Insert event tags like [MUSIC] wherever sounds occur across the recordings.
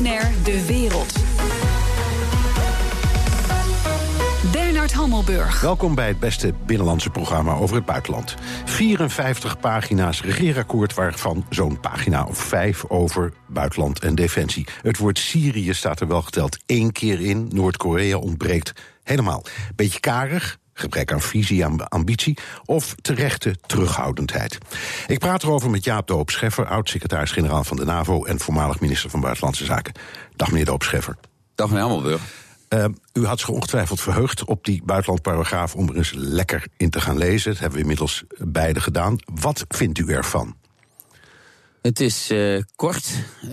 De Wereld. Bernard Hammelburg. Welkom bij het beste binnenlandse programma over het buitenland. 54 pagina's regeerakkoord, waarvan zo'n pagina of vijf over buitenland en defensie. Het woord Syrië staat er wel geteld één keer in. Noord-Korea ontbreekt helemaal. Beetje karig, gebrek aan visie, aan ambitie of terechte terughoudendheid. Ik praat erover met Jaap Doop Scheffer, oud-secretaris-generaal van de NAVO en voormalig minister van Buitenlandse Zaken. Dag meneer Doop Scheffer. Dag meneer Hammelburg. Uh, u had zich ongetwijfeld verheugd op die buitenlandparagraaf om er eens lekker in te gaan lezen. Dat hebben we inmiddels beide gedaan. Wat vindt u ervan? Het is uh, kort. Uh,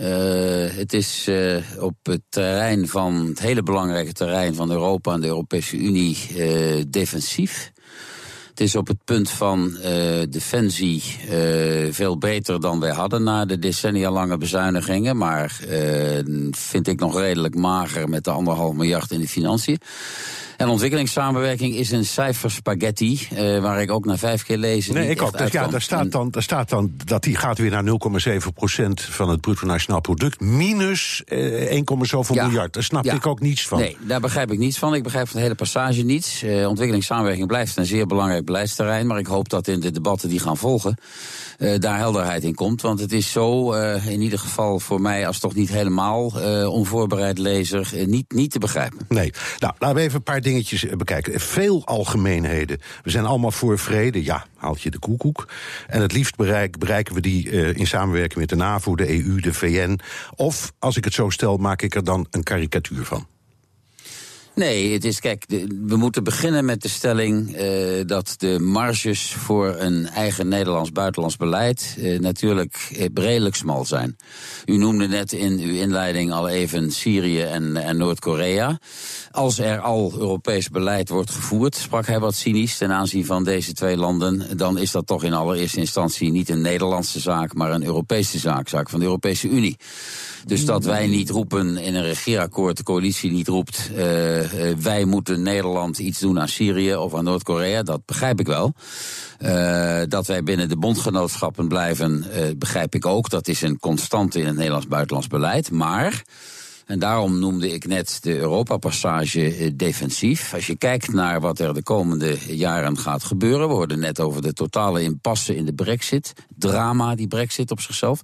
het is uh, op het terrein van het hele belangrijke terrein van Europa en de Europese Unie defensief. Het is op het punt van defensie veel beter dan wij hadden na de decennia lange bezuinigingen. Maar vind ik nog redelijk mager met de anderhalf miljard in de financiën. En ontwikkelingssamenwerking is een cijferspaghetti, uh, waar ik ook na vijf keer lezen. Nee, ik ook. Dus ja, daar staat, dan, daar staat dan dat die gaat weer naar 0,7% van het bruto nationaal product. Minus uh, 1, zoveel ja. miljard. Daar snap ja. ik ook niets van. Nee, daar begrijp ik niets van. Ik begrijp van de hele passage niets. Uh, ontwikkelingssamenwerking blijft een zeer belangrijk beleidsterrein. Maar ik hoop dat in de debatten die gaan volgen. Daar helderheid in komt. Want het is zo, in ieder geval voor mij als toch niet helemaal onvoorbereid lezer, niet, niet te begrijpen. Nee, nou laten we even een paar dingetjes bekijken. Veel algemeenheden. We zijn allemaal voor vrede. Ja, haalt je de koekoek. En het liefst bereik, bereiken we die in samenwerking met de NAVO, de EU, de VN. Of, als ik het zo stel, maak ik er dan een karikatuur van. Nee, het is, kijk, we moeten beginnen met de stelling uh, dat de marges voor een eigen Nederlands-buitenlands beleid uh, natuurlijk redelijk smal zijn. U noemde net in uw inleiding al even Syrië en, en Noord-Korea. Als er al Europees beleid wordt gevoerd, sprak hij wat cynisch ten aanzien van deze twee landen, dan is dat toch in allereerste instantie niet een Nederlandse zaak, maar een Europese zaak, zaak van de Europese Unie. Dus dat wij niet roepen in een regeerakkoord, de coalitie niet roept, uh, uh, wij moeten Nederland iets doen aan Syrië of aan Noord-Korea, dat begrijp ik wel. Uh, dat wij binnen de bondgenootschappen blijven, begrijp ik ook. Dat is een constante in het Nederlands buitenlands beleid. Maar en daarom noemde ik net de Europa-passage defensief. Als je kijkt naar wat er de komende jaren gaat gebeuren. We hoorden net over de totale impasse in de brexit. Drama, die brexit op zichzelf.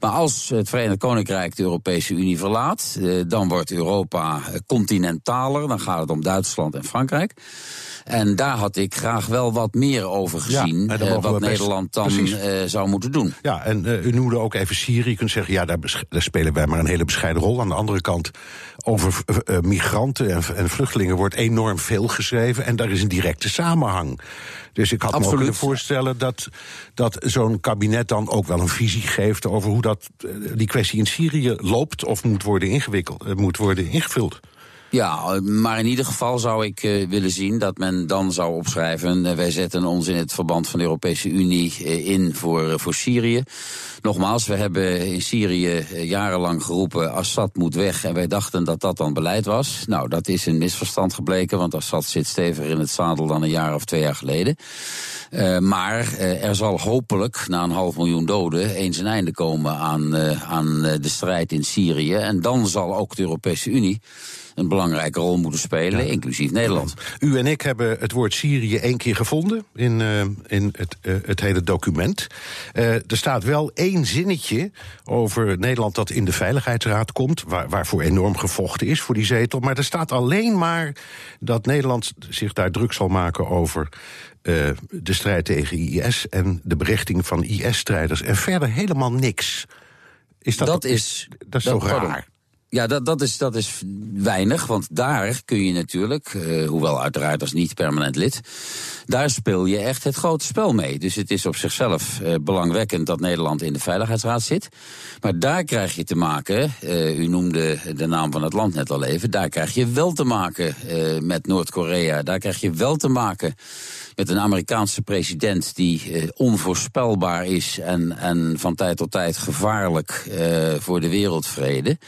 Maar als het Verenigd Koninkrijk de Europese Unie verlaat... dan wordt Europa continentaler. Dan gaat het om Duitsland en Frankrijk. En daar had ik graag wel wat meer over gezien. Ja, wat Nederland dan zou moeten doen. Ja, en u noemde ook even Syrië. Je kunt zeggen, ja, daar, daar, spelen wij maar een hele bescheiden rol. Aan de andere kant, over migranten en, en, vluchtelingen wordt enorm veel geschreven. En daar is een directe samenhang. Dus ik had Absoluut. me ook kunnen voorstellen dat, dat zo'n kabinet dan ook wel een visie geeft over hoe dat, die kwestie in Syrië loopt of moet worden ingewikkeld, moet worden ingevuld. Ja, maar in ieder geval zou ik uh, willen zien dat men dan zou opschrijven... Uh, wij zetten ons in het verband van de Europese Unie uh, in voor, voor Syrië. Nogmaals, we hebben in Syrië jarenlang geroepen... Assad moet weg en wij dachten dat dat dan beleid was. Nou, dat is een misverstand gebleken, want Assad zit steviger in het zadel... dan een jaar of twee jaar geleden. maar er zal hopelijk, na een half miljoen doden... eens een einde komen aan, aan de strijd in Syrië. En dan zal ook de Europese Unie een belangrijke rol moeten spelen, ja. inclusief Nederland. U en ik hebben het woord Syrië één keer gevonden in, uh, in het, uh, het hele document. Uh, er staat wel één zinnetje over Nederland dat in de Veiligheidsraad komt, waar, waarvoor enorm gevochten is voor die zetel. Maar er staat alleen maar dat Nederland zich daar druk zal maken over de strijd tegen IS en de berichting van IS-strijders. En verder helemaal niks. Is dat, dat is, dat is dat, toch raar? Ja, dat, dat, is, dat is weinig, want daar kun je natuurlijk, uh, hoewel uiteraard als niet permanent lid, daar speel je echt het grote spel mee. Dus het is op zichzelf uh, belangwekkend dat Nederland in de Veiligheidsraad zit. Maar daar krijg je te maken, uh, u noemde de naam van het land net al even, daar krijg je wel te maken met Noord-Korea. Daar krijg je wel te maken met een Amerikaanse president die uh, onvoorspelbaar is en, en van tijd tot tijd gevaarlijk uh, voor de wereldvrede.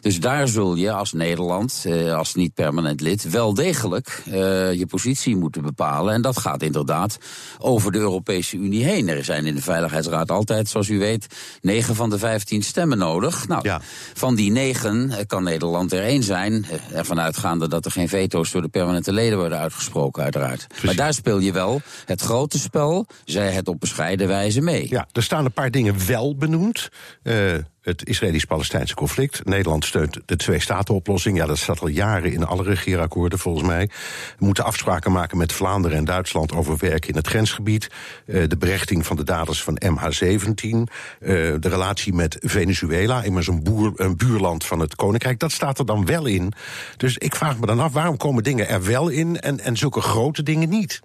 Dus daar zul je als Nederland, eh, als niet permanent lid, wel degelijk je positie moeten bepalen. En dat gaat inderdaad over de Europese Unie heen. Er zijn in de Veiligheidsraad altijd, zoals u weet, negen van de vijftien stemmen nodig. Nou, ja. van die negen kan Nederland er één zijn. Ervan uitgaande dat er geen veto's door de permanente leden worden uitgesproken, uiteraard. Maar daar speel je wel het grote spel, zij het op bescheiden wijze mee. Ja, er staan een paar dingen wel benoemd. Uh, het Israëlisch-Palestijnse conflict. Nederland steunt de twee-staten-oplossing. Ja, dat staat al jaren in alle regeerakkoorden volgens mij. We moeten afspraken maken met Vlaanderen en Duitsland over werk in het grensgebied. Uh, de berechting van de daders van MH17. Uh, de relatie met Venezuela, immers een, een buurland van het Koninkrijk. Dat staat er dan wel in. Dus ik vraag me dan af, waarom komen dingen er wel in en, en zulke grote dingen niet?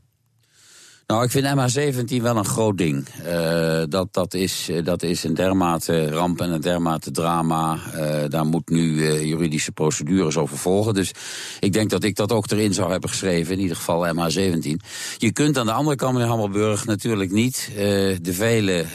Nou, ik vind MH17 wel een groot ding. Uh, dat, dat, is, dat is een dermate ramp en een dermate drama. Uh, daar moet nu juridische procedures over volgen. Dus ik denk dat ik dat ook erin zou hebben geschreven. In ieder geval MH17. Je kunt aan de andere kant, meneer Hammelburg, natuurlijk niet de vele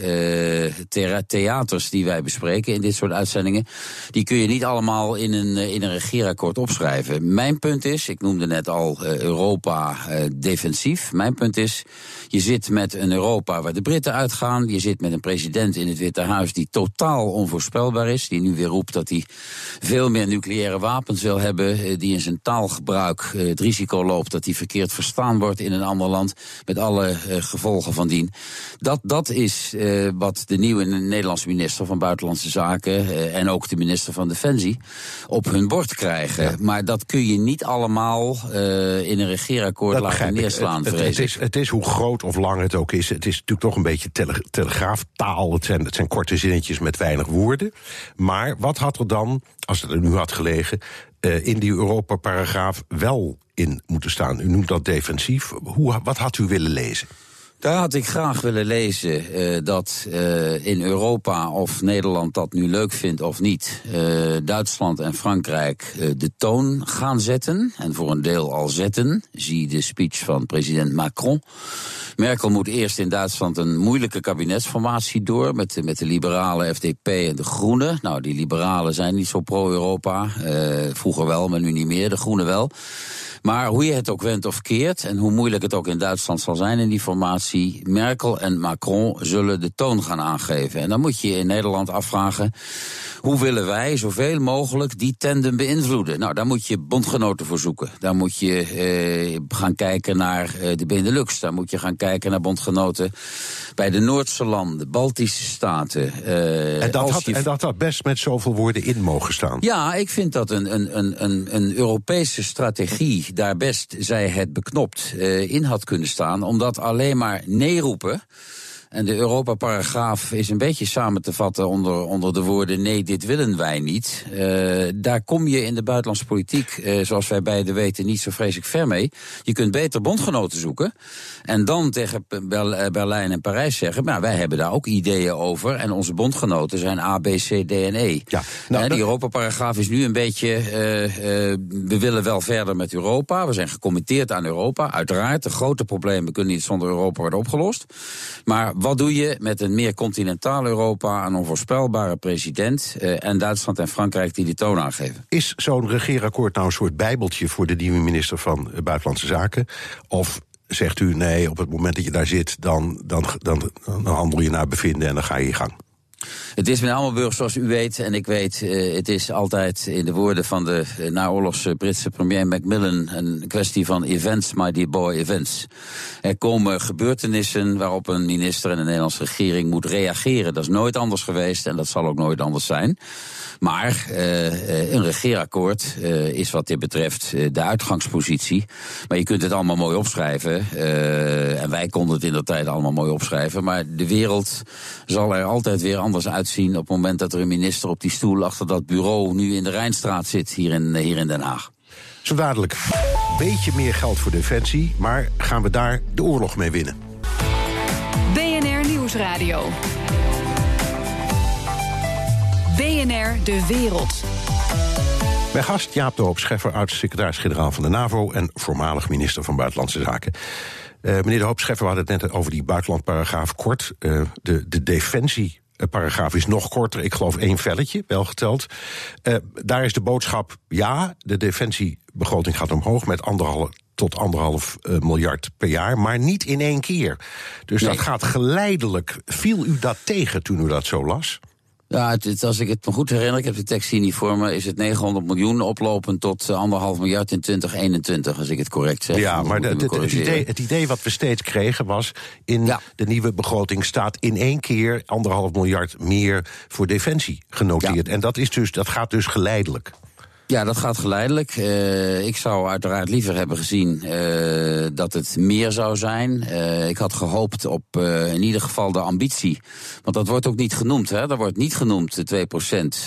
theaters die wij bespreken in dit soort uitzendingen. Die kun je niet allemaal in een, in een regeerakkoord opschrijven. Mijn punt is, ik noemde net al Europa defensief. Mijn punt is. Je zit met een Europa waar de Britten uitgaan. Je zit met een president in het Witte Huis die totaal onvoorspelbaar is. Die nu weer roept dat hij veel meer nucleaire wapens wil hebben. Eh, die in zijn taalgebruik eh, het risico loopt dat hij verkeerd verstaan wordt in een ander land. Met alle eh, gevolgen van dien. Dat, dat is wat de nieuwe Nederlandse minister van Buitenlandse Zaken. en ook de minister van Defensie op hun bord krijgen. Maar dat kun je niet allemaal in een regeerakkoord laten neerslaan. Het, het, is, het is hoe groot of lang het ook is. Het is natuurlijk toch een beetje tele telegraaftaal. Het zijn, het zijn korte zinnetjes met weinig woorden. Maar wat had er dan, als het er nu had gelegen, uh, in die Europa-paragraaf wel in moeten staan? U noemt dat defensief. Hoe, wat had u willen lezen? Daar had ik graag willen lezen uh, dat uh, in Europa, of Nederland dat nu leuk vindt of niet, uh, Duitsland en Frankrijk de toon gaan zetten. En voor een deel al zetten. Zie de speech van president Macron. Merkel moet eerst in Duitsland een moeilijke kabinetsformatie door. Met, met de liberale FDP en de Groenen. Nou, die liberalen zijn niet zo pro-Europa. vroeger wel, maar nu niet meer. De Groenen wel. Maar hoe je het ook wendt of keert, en hoe moeilijk het ook in Duitsland zal zijn in die formatie, Merkel en Macron zullen de toon gaan aangeven. En dan moet je in Nederland afvragen, hoe willen wij zoveel mogelijk die tandem beïnvloeden? Nou, daar moet je bondgenoten voor zoeken. Daar moet je eh, gaan kijken naar eh, de Benelux. Daar moet je gaan kijken naar bondgenoten bij de Noordse landen, Baltische staten. Uh, en, dat had, en dat had best met zoveel woorden in mogen staan. Ja, ik vind dat een, een, een, een Europese strategie daar best, zij het beknopt, uh, in had kunnen staan. Omdat alleen maar nee roepen. En de Europa-paragraaf is een beetje samen te vatten onder, onder de woorden: nee, dit willen wij niet. Uh, daar kom je in de buitenlandse politiek, uh, zoals wij beiden weten, niet zo vreselijk ver mee. Je kunt beter bondgenoten zoeken. En dan tegen Berlijn en Parijs zeggen: maar wij hebben daar ook ideeën over. En onze bondgenoten zijn A, B, C, D en E. Ja, nou, en die Europa-paragraaf is nu een beetje: uh, we willen wel verder met Europa. We zijn gecommitteerd aan Europa. Uiteraard, de grote problemen kunnen niet zonder Europa worden opgelost. Maar wat doe je met een meer continentaal Europa, een onvoorspelbare president uh, en Duitsland en Frankrijk die die toon aangeven? Is zo'n regeerakkoord nou een soort bijbeltje voor de nieuwe minister van Buitenlandse Zaken? Of zegt u nee, op het moment dat je daar zit, dan, dan, dan, dan handel je naar bevinden en dan ga je je gang? Het is met Almenburg, zoals u weet en ik weet, uh, het is altijd in de woorden van de uh, naoorlogse Britse premier Macmillan een kwestie van events, my dear boy, events. Er komen gebeurtenissen waarop een minister en de Nederlandse regering moet reageren. Dat is nooit anders geweest en dat zal ook nooit anders zijn. Maar een regeerakkoord is wat dit betreft de uitgangspositie. Maar je kunt het allemaal mooi opschrijven. en wij konden het in de tijd allemaal mooi opschrijven. Maar de wereld zal er altijd weer anders uitzien op het moment dat er een minister op die stoel achter dat bureau nu in de Rijnstraat zit hier in, hier in Den Haag. Zo dadelijk. Beetje meer geld voor defensie, maar gaan we daar de oorlog mee winnen? BNR Nieuwsradio. BNR De Wereld. Mijn gast Jaap de Hoop Scheffer, oud-secretaris-generaal van de NAVO... en voormalig minister van Buitenlandse Zaken. Uh, meneer de Hoop Scheffer, we hadden het net over die buitenlandparagraaf kort. Uh, de, de defensie paragraaf is nog korter. Ik geloof één velletje, wel geteld. Uh, daar is de boodschap, ja, de defensiebegroting gaat omhoog... met anderhalf tot anderhalf uh, miljard per jaar, maar niet in één keer. Dus nee. dat gaat geleidelijk. Viel u dat tegen toen u dat zo las? Ja, het, het, als ik het me goed herinner, ik heb de tekst hier niet voor me, is het 900 miljoen oplopend tot anderhalf miljard in 2021, als ik het correct zeg. Ja, maar de, de, het, idee, het, idee, wat we steeds kregen was, in ja. de nieuwe begroting staat in één keer anderhalf miljard meer voor defensie genoteerd. Ja. En dat, is dus, dat gaat dus geleidelijk. Ja, dat gaat geleidelijk. Uh, ik zou uiteraard liever hebben gezien uh, dat het meer zou zijn. Uh, ik had gehoopt op in ieder geval de ambitie. Want dat wordt ook niet genoemd. Hè? Dat wordt niet genoemd de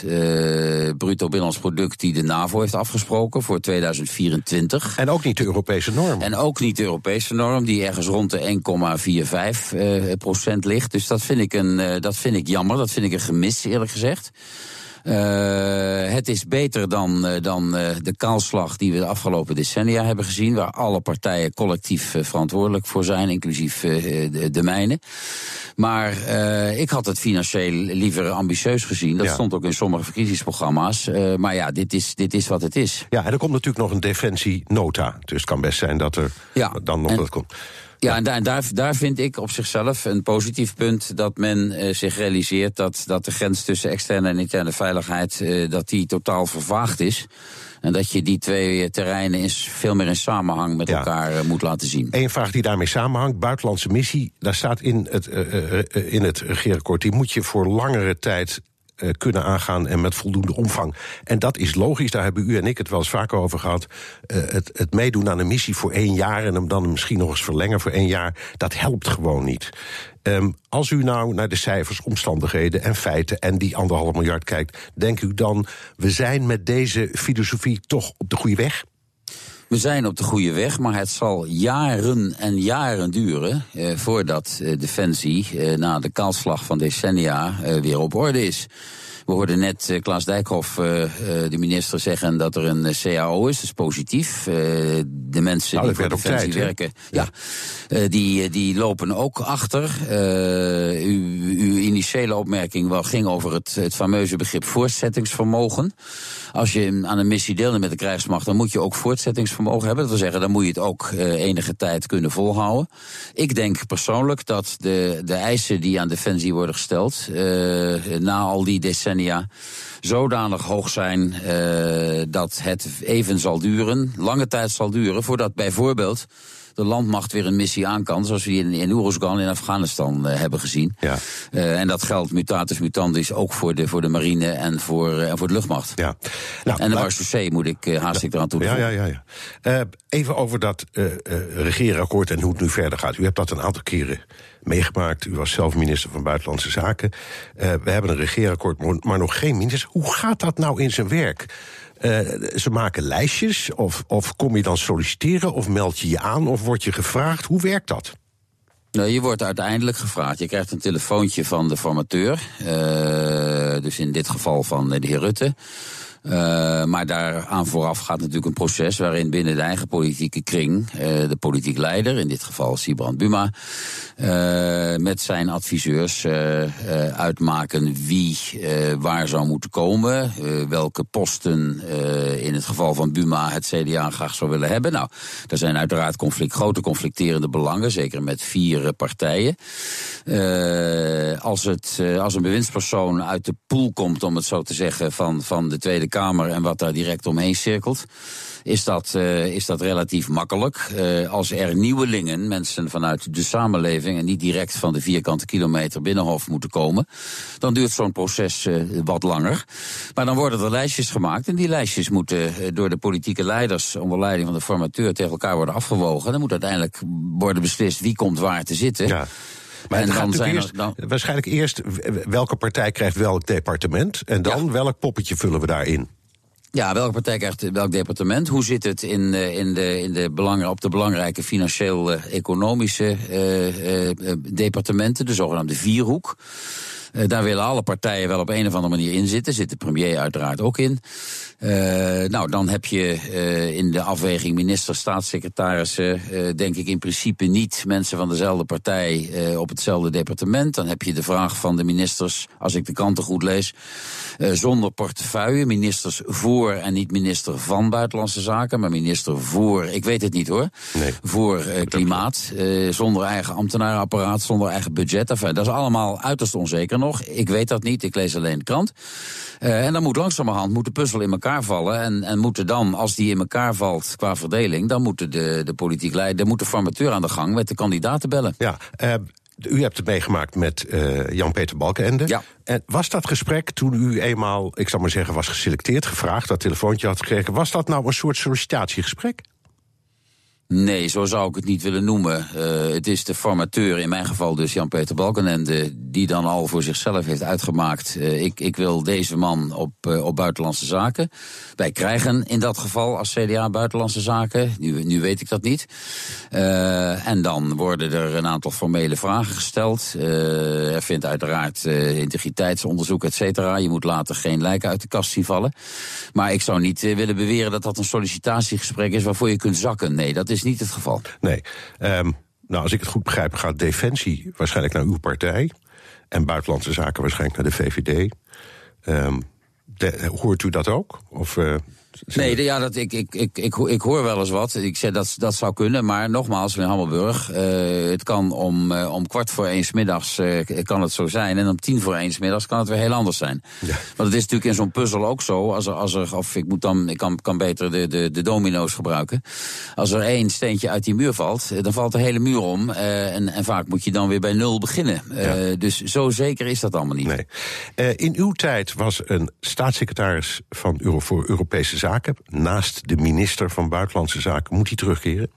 2% bruto binnenlands product die de NAVO heeft afgesproken voor 2024. En ook niet de Europese norm. En ook niet de Europese norm, die ergens rond de 1,45% ligt. Dus dat vind, ik een, dat vind ik jammer. Dat vind ik een gemis, eerlijk gezegd. Uh, het is beter dan, uh, dan uh, de kaalslag die we de afgelopen decennia hebben gezien, waar alle partijen collectief verantwoordelijk voor zijn, inclusief de, de mijne. Maar ik had het financieel liever ambitieus gezien. Dat ja. stond ook in sommige verkiezingsprogramma's. maar ja, dit is, dit is wat het is. Ja, en er komt natuurlijk nog een defensienota. Dus het kan best zijn dat er ja, dan nog en, wat komt. Ja, en daar, daar, daar vind ik op zichzelf een positief punt dat men uh, zich realiseert dat, dat de grens tussen externe en interne veiligheid uh, dat die totaal vervaagd is. En dat je die twee terreinen in, veel meer in samenhang met ja. elkaar uh, moet laten zien. Eén vraag die daarmee samenhangt, buitenlandse missie, daar staat in het, in het regeerakkoord, die moet je voor langere tijd uh, kunnen aangaan en met voldoende omvang. En dat is logisch, daar hebben u en ik het wel eens vaker over gehad. Uh, het, het meedoen aan een missie voor één jaar en hem dan misschien nog eens verlengen voor één jaar, dat helpt gewoon niet. Um, als u nou naar de cijfers, omstandigheden en feiten en die anderhalf miljard kijkt, denkt u dan, we zijn met deze filosofie toch op de goede weg? We zijn op de goede weg, maar het zal jaren en jaren duren eh, voordat eh, Defensie eh, na de kaalslag van decennia eh, weer op orde is. We hoorden net uh, Klaas Dijkhoff, uh, de minister, zeggen dat er een CAO is. Dat is positief. de mensen nou, die voor Defensie tijd, werken, ja. ja die, die lopen ook achter. uw, uw initiële opmerking wel ging over het, het fameuze begrip voortzettingsvermogen. Als je aan een missie deelneemt met de krijgsmacht, dan moet je ook voortzettingsvermogen hebben. Dat wil zeggen, dan moet je het ook enige tijd kunnen volhouden. Ik denk persoonlijk dat de, de eisen die aan Defensie worden gesteld, na al die decennia zodanig hoog zijn uh, dat het even zal duren, lange tijd zal duren, voordat bijvoorbeeld de landmacht weer een missie aan kan, zoals we in, in Oeruzgan in Afghanistan uh, hebben gezien. Ja. Uh, en dat geldt mutatis mutandis ook voor de, voor de marine en voor, uh, en voor de luchtmacht. Ja. Nou, en de marechaussee moet ik haast ik eraan toevoegen. Ja, ja, ja. ja. even over dat regeerakkoord en hoe het nu verder gaat. U hebt dat een aantal keren meegemaakt. U was zelf minister van Buitenlandse Zaken. We hebben een regeerakkoord, maar nog geen minister. Hoe gaat dat nou in zijn werk? Uh, ze maken lijstjes, of, of kom je dan solliciteren, of meld je je aan, of word je gevraagd? Hoe werkt dat? Nou, je wordt uiteindelijk gevraagd. Je krijgt een telefoontje van de formateur. Uh, dus in dit geval van de heer Rutte. Uh, maar daaraan vooraf gaat natuurlijk een proces waarin binnen de eigen politieke kring uh, de politiek leider, in dit geval Sibrand Buma, uh, met zijn adviseurs uitmaken wie waar zou moeten komen, welke posten in het geval van Buma het CDA graag zou willen hebben. Nou, er zijn uiteraard conflict, grote conflicterende belangen, zeker met vier partijen. als, het, als een bewindspersoon uit de pool komt, om het zo te zeggen, van, van de Tweede Kamer en wat daar direct omheen cirkelt, is dat, uh, is dat relatief makkelijk. Uh, als er nieuwelingen, mensen vanuit de samenleving en niet direct van de vierkante kilometer binnenhof moeten komen, dan duurt zo'n proces uh, wat langer. Maar dan worden er lijstjes gemaakt en die lijstjes moeten door de politieke leiders onder leiding van de formateur tegen elkaar worden afgewogen. Dan moet uiteindelijk worden beslist wie komt waar te zitten. Ja. Maar en dan zijn eerst, dan... waarschijnlijk eerst welke partij krijgt welk departement. En dan ja. welk poppetje vullen we daarin? Ja, welke partij krijgt welk departement? Hoe zit het in, uh, in de, in de belang, op de belangrijke financieel-economische uh, uh, departementen, de zogenaamde vierhoek? Uh, daar willen alle partijen wel op een of andere manier in zitten. Zit de premier uiteraard ook in. Uh, nou, dan heb je uh, in de afweging minister, staatssecretarissen, denk ik in principe niet mensen van dezelfde partij op hetzelfde departement. Dan heb je de vraag van de ministers, als ik de kranten goed lees, zonder portefeuille. Ministers voor en niet minister van Buitenlandse Zaken, maar minister voor, ik weet het niet hoor, nee. voor klimaat. zonder eigen ambtenarenapparaat, zonder eigen budget. Enfin, dat is allemaal uiterst onzeker nog. Ik weet dat niet, ik lees alleen de krant. en dan moet langzamerhand moet de puzzel in elkaar vallen. En, en moeten dan, als die in elkaar valt qua verdeling, dan moeten de, de politiek leider, moet de formateur aan de gang met de kandidaten bellen. Ja, uh, u hebt het meegemaakt met uh, Jan-Peter Balkenende. Ja. En was dat gesprek toen u eenmaal, ik zal maar zeggen, was geselecteerd, gevraagd, dat telefoontje had gekregen, was dat nou een soort sollicitatiegesprek? Nee, zo zou ik het niet willen noemen. Uh, het is de formateur, in mijn geval dus Jan-Peter Balkenende... die dan al voor zichzelf heeft uitgemaakt... Uh, ik, ik wil deze man op, uh, op buitenlandse zaken. Wij krijgen in dat geval als CDA buitenlandse zaken. Nu, nu weet ik dat niet. en dan worden er een aantal formele vragen gesteld. er vindt uiteraard integriteitsonderzoek, et cetera. Je moet later geen lijken uit de kast zien vallen. Maar ik zou niet willen beweren dat dat een sollicitatiegesprek is... waarvoor je kunt zakken. Nee, dat is is niet het geval. Nee. Um, nou, als ik het goed begrijp, gaat Defensie waarschijnlijk naar uw partij. En Buitenlandse Zaken waarschijnlijk naar de VVD. De, hoort u dat ook? Of, uh, Nee, ja, dat, ik, ik, ik, ik, ik hoor wel eens wat. Ik zeg dat dat zou kunnen, maar nogmaals, meneer Hammelburg, uh, het kan om, uh, om kwart voor eens middags uh, kan het zo zijn. En om tien voor eens middags kan het weer heel anders zijn. Ja. Want het is natuurlijk in zo'n puzzel ook zo. Als er, als er, of ik moet dan, ik kan, kan beter de, de, de domino's gebruiken. Als er één steentje uit die muur valt, dan valt de hele muur om. en, en vaak moet je dan weer bij nul beginnen. Ja. Dus zo zeker is dat allemaal niet. Nee. in uw tijd was een staatssecretaris van Euro, voor Europese Zaken, naast de minister van Buitenlandse Zaken, moet hij terugkeren?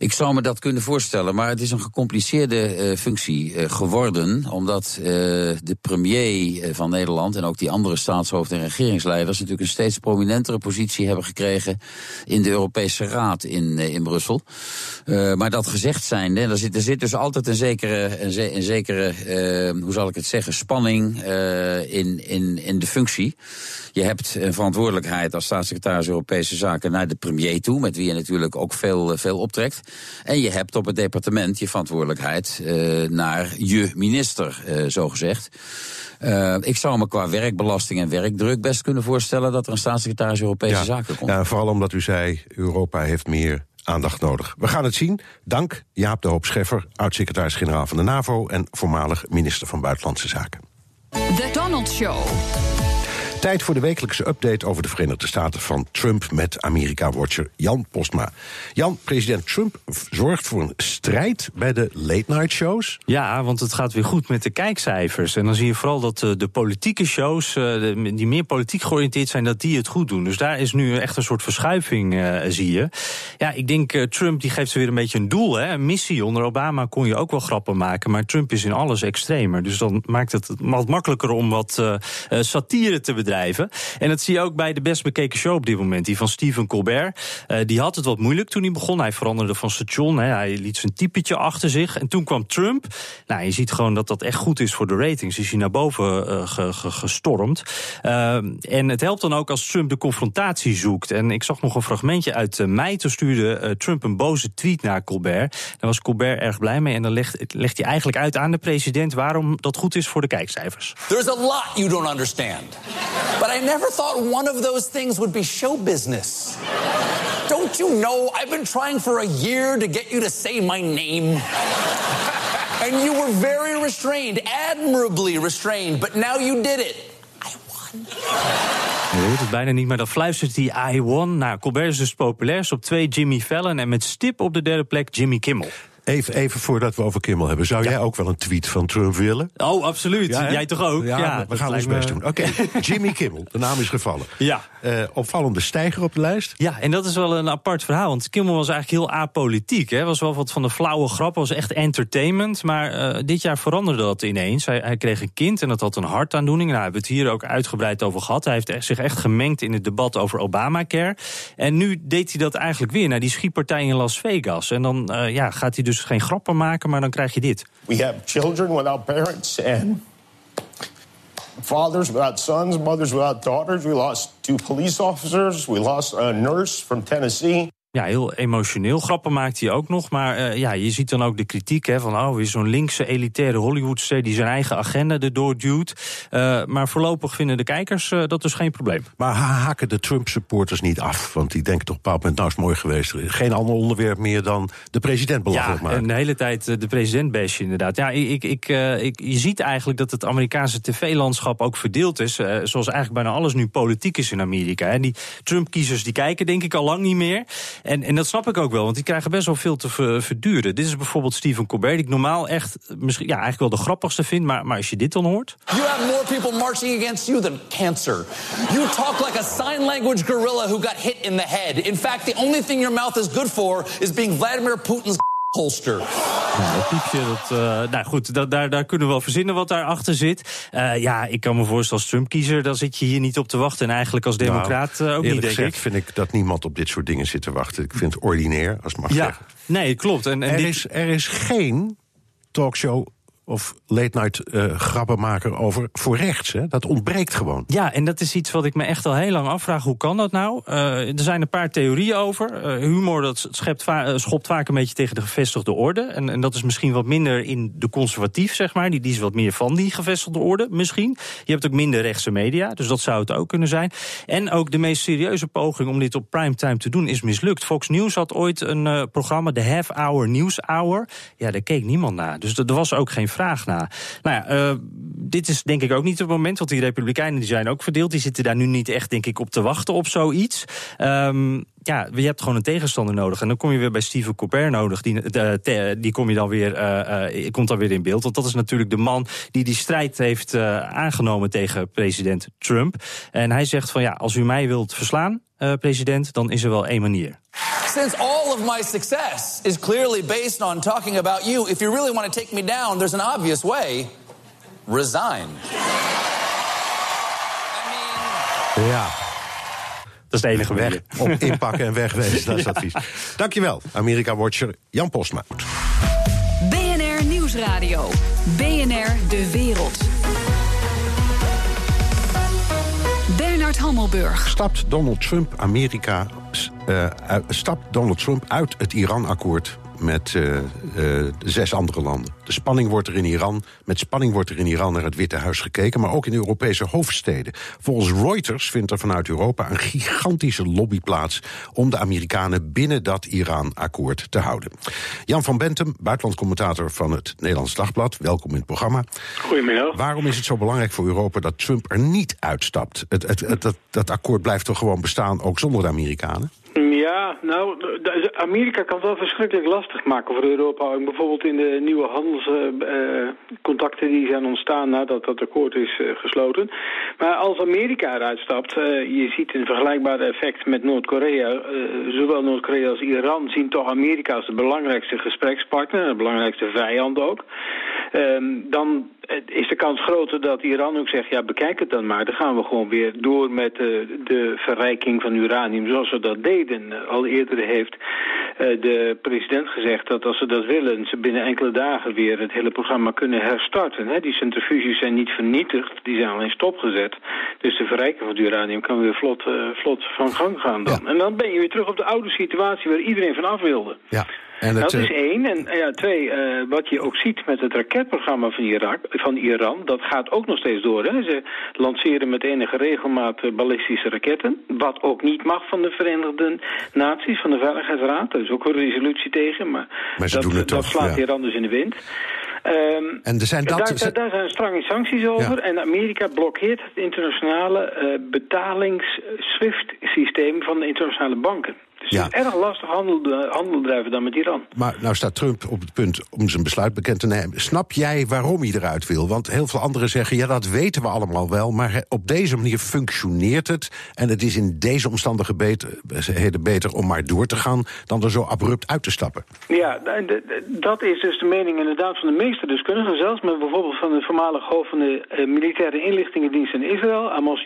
Ik zou me dat kunnen voorstellen, maar het is een gecompliceerde uh, functie uh, geworden. Omdat uh, de premier van Nederland en ook die andere staatshoofden en regeringsleiders natuurlijk een steeds prominentere positie hebben gekregen in de Europese Raad in, in Brussel. maar dat gezegd zijnde, er zit, er zit dus altijd een zekere, een, een zekere hoe zal ik het zeggen, spanning in, in, in de functie. Je hebt een verantwoordelijkheid als staatssecretaris Europese Zaken naar de premier toe, met wie je natuurlijk ook veel, veel optrekt. En je hebt op het departement je verantwoordelijkheid uh, naar je minister, uh, zo gezegd. Uh, ik zou me qua werkbelasting en werkdruk best kunnen voorstellen dat er een staatssecretaris Europese ja, Zaken komt. Ja, vooral omdat u zei, Europa heeft meer aandacht nodig. We gaan het zien. Dank Jaap de Hoop Scheffer, oud-secretaris-generaal van de NAVO en voormalig minister van Buitenlandse Zaken. The Donald Show. Tijd voor de wekelijkse update over de Verenigde Staten van Trump met Amerika-watcher Jan Postma. Jan, president Trump zorgt voor een strijd bij de late-night shows. Ja, want het gaat weer goed met de kijkcijfers. En dan zie je vooral dat de, de politieke shows, eh, die meer politiek georiënteerd zijn, dat die het goed doen. Dus daar is nu echt een soort verschuiving, uh, zie je. Ja, ik denk Trump die geeft ze weer een beetje een doel, hè, een missie. Onder Obama kon je ook wel grappen maken, maar Trump is in alles extremer. Dus dan maakt het wat makkelijker om wat satire te En dat zie je ook bij de best bekeken show op dit moment, die van Stephen Colbert. Uh, die had het wat moeilijk toen hij begon. Hij veranderde van station, hè. hij liet zijn typetje achter zich. En toen kwam Trump. Nou, je ziet gewoon dat dat echt goed is voor de ratings. Is hij naar boven ge, gestormd. Uh, en het helpt dan ook als Trump de confrontatie zoekt. En ik zag nog een fragmentje uit mei. Toen stuurde Trump een boze tweet naar Colbert. Daar was Colbert erg blij mee. En dan legt, legt hij eigenlijk uit aan de president waarom dat goed is voor de kijkcijfers. There's a lot you don't understand. But I never thought one of those things would be show business. Don't you know I've been trying for a year to get you to say my name? and you were very restrained, admirably restrained, but now you did it. I won. Je hoort het bijna niet, maar dan fluistert hij I won. Nou, Colbert is dus populair. Op twee Jimmy Fallon en met stip op de derde plek Jimmy Kimmel. Even, even voordat we over Kimmel hebben. Zou jij ook wel een tweet van Trump willen? Oh, absoluut. jij toch ook? Ja, we gaan ons best doen. Oké, [LAUGHS] Jimmy Kimmel, de naam is gevallen. Ja. Uh, opvallende stijger op de lijst. Ja, en dat is wel een apart verhaal. Want Kimmel was eigenlijk heel apolitiek. Hè. Was wel wat van de flauwe grappen, was echt entertainment. Maar uh, dit jaar veranderde dat ineens. Hij, hij, kreeg een kind en dat had een hartaandoening. Nou, we hebben het hier ook uitgebreid over gehad. Hij heeft zich echt gemengd in het debat over Obamacare. En nu deed hij dat eigenlijk weer naar die schietpartij in Las Vegas. En dan uh, ja, gaat hij dus dus geen grappen maken, maar dan krijg je dit. We have children without parents and fathers without sons, mothers without daughters. We lost two police officers. We lost a nurse from Tennessee. Ja, heel emotioneel. Grappen maakt hij ook nog. Maar uh, ja, je ziet dan ook de kritiek hè, van... oh, weer zo'n linkse elitaire Hollywoodster... die zijn eigen agenda erdoor duwt. Uh, maar voorlopig vinden de kijkers uh, dat dus geen probleem. Maar haken de Trump-supporters niet af? Want die denken toch op een bepaald moment... nou is mooi geweest. Geen ander onderwerp meer dan de president belachelijk ja, maken. en de hele tijd de president bashen inderdaad. Ja, ik, ik, ik, je ziet eigenlijk dat het Amerikaanse tv-landschap ook verdeeld is. zoals eigenlijk bijna alles nu politiek is in Amerika. En die Trump-kiezers die kijken denk ik al lang niet meer... En, en dat snap ik ook wel, want die krijgen best wel veel te verduren. Dit is bijvoorbeeld Stephen Colbert, die ik normaal echt misschien, ja, eigenlijk wel de grappigste vind. Maar, maar als je dit dan hoort. You have more people marching against you than cancer. You talk like a sign language gorilla who got hit in the head. In fact, the only thing your mouth is good for is being Vladimir Putin's [LAUGHS] holster. Nou, dat piepje, dat, uh, nou goed, dat, daar, daar kunnen we wel verzinnen wat daarachter zit. Uh, ja, ik kan me voorstellen als Trump-kiezer, dan zit je hier niet op te wachten. En eigenlijk als democraat nou, uh, ook niet, denk gezegd, ik. vind ik dat niemand op dit soort dingen zit te wachten. Ik vind het ordinair, als het mag ja, zeggen. Nee, klopt. En, en er, dit... is, er is geen talkshow of late-night uh, grappenmaker over voor rechts. Hè? Dat ontbreekt gewoon. Ja, en dat is iets wat ik me echt al heel lang afvraag. Hoe kan dat nou? Uh, er zijn een paar theorieën over. Uh, humor dat schept schopt vaak een beetje tegen de gevestigde orde. En, en, dat is misschien wat minder in de conservatief, zeg maar. Die, die is wat meer van die gevestigde orde, misschien. Je hebt ook minder rechtse media, dus dat zou het ook kunnen zijn. En ook de meest serieuze poging om dit op primetime te doen is mislukt. Fox News had ooit een programma, de Half Hour News Hour. Ja, daar keek niemand naar. Dus er was ook geen vraag Nou ja, uh, dit is denk ik ook niet het moment, want die Republikeinen die zijn ook verdeeld. Die zitten daar nu niet echt, denk ik, op te wachten op zoiets. Um, ja, je hebt gewoon een tegenstander nodig. En dan kom je weer bij Stephen Colbert nodig. Die, uh, die kom je dan weer, uh, uh, komt dan weer in beeld. Want dat is natuurlijk de man die die strijd heeft aangenomen tegen president Trump. En hij zegt van ja, als u mij wilt verslaan, president, dan is er wel één manier. Since all of my success is clearly based on talking about you, if you really want to take me down, there's an obvious way. Resign. Ja. Dat is de enige weg. Op [LAUGHS] inpakken en wegwezen, dat is ja. advies. Dankjewel, Amerika-watcher Jan Postma. BNR Nieuwsradio. BNR De Wereld. Bernard Hammelburg. Stapt Donald Trump Amerika uh, stapt Donald Trump uit het Iran-akkoord met uh, uh, zes andere landen. De spanning wordt er in Iran, met spanning wordt er in Iran naar het Witte Huis gekeken, maar ook in Europese hoofdsteden. Volgens Reuters vindt er vanuit Europa een gigantische lobby plaats om de Amerikanen binnen dat Iran-akkoord te houden. Jan van Bentum, buitenlandcommentator van het Nederlands Dagblad, welkom in het programma. Goedemiddag. Waarom is het zo belangrijk voor Europa dat Trump er niet uitstapt? Het, het, het, dat, dat akkoord blijft toch gewoon bestaan, ook zonder de Amerikanen? Ja, nou, Amerika kan het wel verschrikkelijk lastig maken voor Europa. Bijvoorbeeld in de nieuwe handelscontacten uh, die zijn ontstaan nadat dat akkoord is uh, gesloten. Maar als Amerika eruit stapt, je ziet een vergelijkbaar effect met Noord-Korea. zowel Noord-Korea als Iran zien toch Amerika als de belangrijkste gesprekspartner, de belangrijkste vijand ook. Um, dan is de kans groter dat Iran ook zegt, ja bekijk het dan maar. Dan gaan we gewoon weer door met de, de verrijking van uranium zoals we dat deden. Al eerder heeft de president gezegd dat als ze dat willen... ze binnen enkele dagen weer het hele programma kunnen herstarten. Hè? Die centrifuges zijn niet vernietigd, die zijn alleen stopgezet. Dus de verrijking van het uranium kan weer vlot, vlot van gang gaan dan. Ja. En dan ben je weer terug op de oude situatie waar iedereen van af wilde. Ja. En dat is één. En ja, twee, uh, wat je ook ziet met het raketprogramma van, Irak, van Iran, dat gaat ook nog steeds door. Hè. Ze lanceren met enige regelmaat ballistische raketten. Wat ook niet mag van de Verenigde Naties, van de Veiligheidsraad. Er is ook een resolutie tegen, maar, maar ze dat, doen het dat toch, slaat ja. Iran dus in de wind. Um, en er zijn dat, daar, daar, daar, zijn strenge sancties over. Ja. En Amerika blokkeert het internationale uh, betalings-SWIFT-systeem van de internationale banken. Dus ja. het is erg lastig handel, handel drijven dan met Iran. Maar nou staat Trump op het punt om zijn besluit bekend te nemen. Snap jij waarom hij eruit wil? Want heel veel anderen zeggen, ja dat weten we allemaal wel... maar op deze manier functioneert het... en het is in deze omstandigheden beter om maar door te gaan... dan er zo abrupt uit te stappen. Ja, dat is dus de mening inderdaad van de meeste deskundigen. Zelfs met bijvoorbeeld van de voormalig hoofd van de uh, militaire inlichtingendienst in Israël... Amos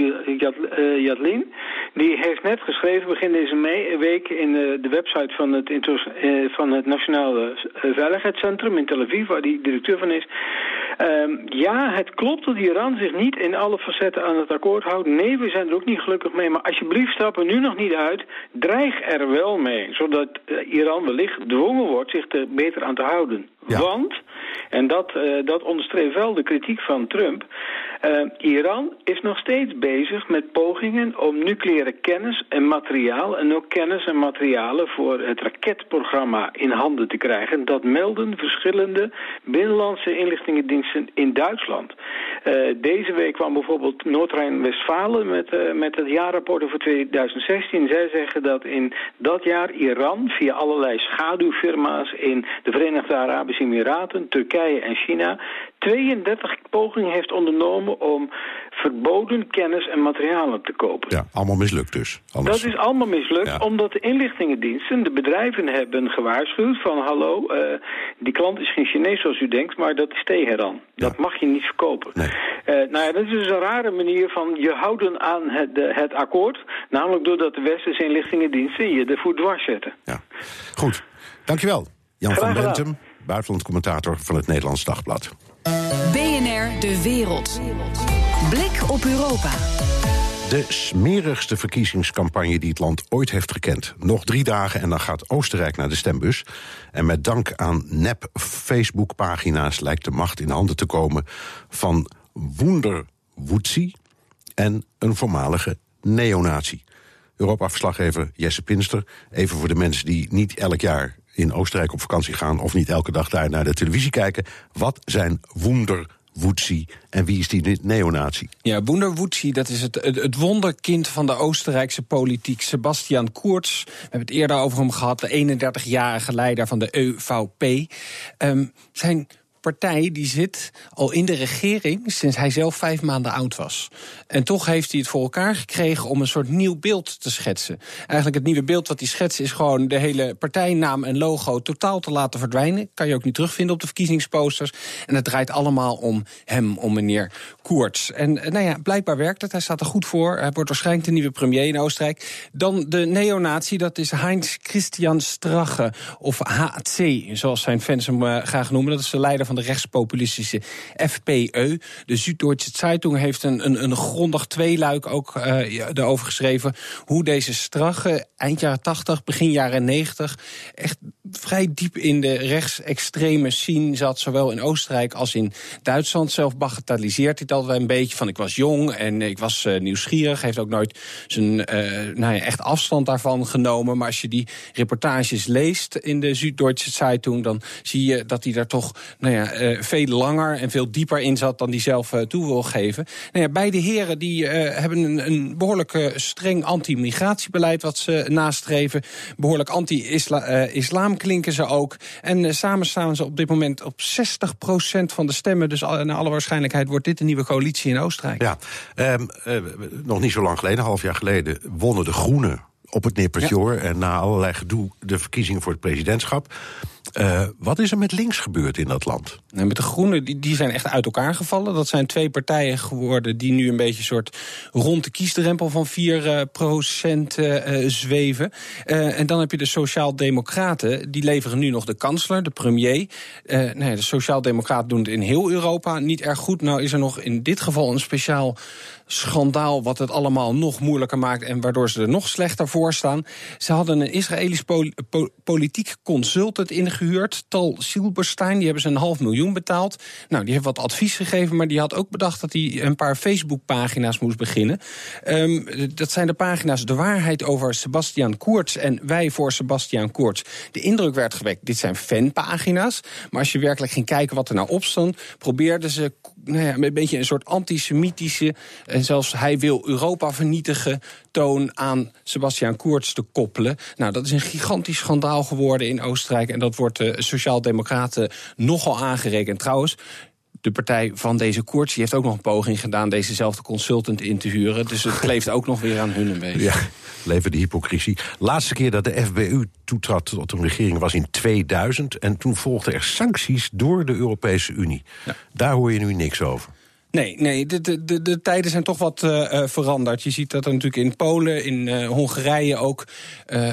Yadlin, die heeft net geschreven begin deze week in eh, de website van het, uh, van het Nationale Veiligheidscentrum in Tel Aviv, waar die directeur van is. Ehm, ja, het klopt dat Iran zich niet in alle facetten aan het akkoord houdt. Nee, we zijn er ook niet gelukkig mee. Maar alsjeblieft, stap er nu nog niet uit. Dreig er wel mee, zodat Iran wellicht gedwongen wordt zich er beter aan te houden. Want, en dat, dat onderstreept wel de kritiek van Trump... Uh, Iran is nog steeds bezig met pogingen om nucleaire kennis en materiaal... en ook kennis en materialen voor het raketprogramma in handen te krijgen. Dat melden verschillende binnenlandse inlichtingendiensten in Duitsland. Uh, deze week kwam bijvoorbeeld Noord-Rijn-Westfalen met, uh, met het jaarrapport over 2016. Zij zeggen dat in dat jaar Iran via allerlei schaduwfirma's... in de Verenigde Arabische Emiraten, Turkije en China... 32 pogingen heeft ondernomen om verboden kennis en materialen te kopen. Ja, allemaal mislukt dus. Anders... Dat is allemaal mislukt, omdat de inlichtingendiensten, de bedrijven hebben gewaarschuwd van hallo, uh, die klant is geen Chinees zoals u denkt, maar dat is Teheran. Dat mag je niet verkopen. Nee. Uh, nou ja, dat is dus een rare manier van je houden aan het, het akkoord, namelijk doordat de westerse inlichtingendiensten je de voet dwars zetten. Ja, goed. Dankjewel. Jan van Bentem, buitenlandcommentator van het Nederlands Dagblad. BNR De Wereld. Blik op Europa. De smerigste verkiezingscampagne die het land ooit heeft gekend. Nog drie dagen en dan gaat Oostenrijk naar de stembus. En met dank aan nep Facebook-pagina's lijkt de macht in handen te komen van Wunder Wutzi en een voormalige neonazi. Europa-verslaggever Jesse Pinster. Even voor de mensen die niet elk jaar in Oostenrijk op vakantie gaan... of niet elke dag daar naar de televisie kijken. Wat zijn Wunder Wutzi en wie is die neonazi? Ja, Wunderwutzi, dat is het, het, wonderkind van de Oostenrijkse politiek. Sebastian Kurz, we hebben het eerder over hem gehad... de 31-jarige leider van de EVP. Um, zijn partij die zit al in de regering sinds hij zelf vijf maanden oud was. En toch heeft hij het voor elkaar gekregen om een soort nieuw beeld te schetsen. Eigenlijk het nieuwe beeld wat hij schetst is gewoon de hele partijnaam en logo totaal te laten verdwijnen. Kan je ook niet terugvinden op de verkiezingsposters. En het draait allemaal om hem, om meneer Koerts. En eh, nou ja, blijkbaar werkt het. Hij staat er goed voor. Hij wordt waarschijnlijk de nieuwe premier in Oostenrijk. Dan de neonatie, dat is Heinz Christian Strache, of HC, zoals zijn fans hem uh, graag noemen. Dat is de leider van de rechtspopulistische FPE. De Süddeutsche Zeitung heeft een, een, een grondig tweeluik ook uh, erover geschreven. Hoe deze strache eind jaren 80, begin jaren 90 echt vrij diep in de rechtsextreme scene zat. Zowel in Oostenrijk als in Duitsland. Zelf bagatelliseert hij het altijd een beetje van ik was jong en ik was uh, nieuwsgierig. Heeft ook nooit zijn uh, nou ja, echt afstand daarvan genomen. Maar als je die reportages leest in de Süddeutsche Zeitung... dan zie je dat hij daar toch nou ja, uh, veel langer en veel dieper in zat dan hij zelf toe wil geven. Nou ja, beide heren die, hebben een, een behoorlijk streng anti-migratiebeleid wat ze nastreven. Behoorlijk anti-islam klinken ze ook. En samen staan ze op dit moment op 60% van de stemmen. Dus naar alle waarschijnlijkheid wordt dit een nieuwe coalitie in Oostenrijk. Ja, um, nog niet zo lang geleden, een half jaar geleden, wonnen de Groenen op het nippertje ja. En na allerlei gedoe de verkiezingen voor het presidentschap. Uh, wat is er met links gebeurd in dat land? Nou, met de Groenen, die, die zijn echt uit elkaar gevallen. Dat zijn twee partijen geworden die nu een beetje soort rond de kiesdrempel van 4 uh, procent uh, zweven. en dan heb je de Sociaal-Democraten, die leveren nu nog de kansler, de premier. nee, de Sociaal-Democraten doen het in heel Europa niet erg goed. Nou is er nog in dit geval een speciaal schandaal wat het allemaal nog moeilijker maakt en waardoor ze er nog slechter voor staan. Ze hadden een Israëlisch pol po politiek consultant ingehuurd, Tal Silberstein, die hebben ze een half miljoen betaald. Nou, die heeft wat advies gegeven, maar die had ook bedacht dat hij een paar Facebook-pagina's moest beginnen. Um, dat zijn de pagina's De Waarheid over Sebastian Koerts en Wij voor Sebastian Koerts. De indruk werd gewekt, dit zijn fanpagina's, maar als je werkelijk ging kijken wat er nou op stond, probeerden ze nou ja, een beetje een soort antisemitische... en zelfs hij wil Europa vernietigen toon aan Sebastian Koerts te koppelen. Nou, dat is een gigantisch schandaal geworden in Oostenrijk... en dat wordt de Sociaaldemocraten nogal aangerekend. Trouwens, de partij van deze Koerts die heeft ook nog een poging gedaan... dezezelfde consultant in te huren. Dus het kleeft ook nog weer aan hun een beetje. Ja, leven de hypocrisie. Laatste keer dat de FBU toetrad tot een regering was in 2000... en toen volgden er sancties door de Europese Unie. Ja. Daar hoor je nu niks over. Nee, nee de, de, de, de tijden zijn toch wat uh, veranderd. Je ziet dat er natuurlijk in Polen, in uh, Hongarije ook...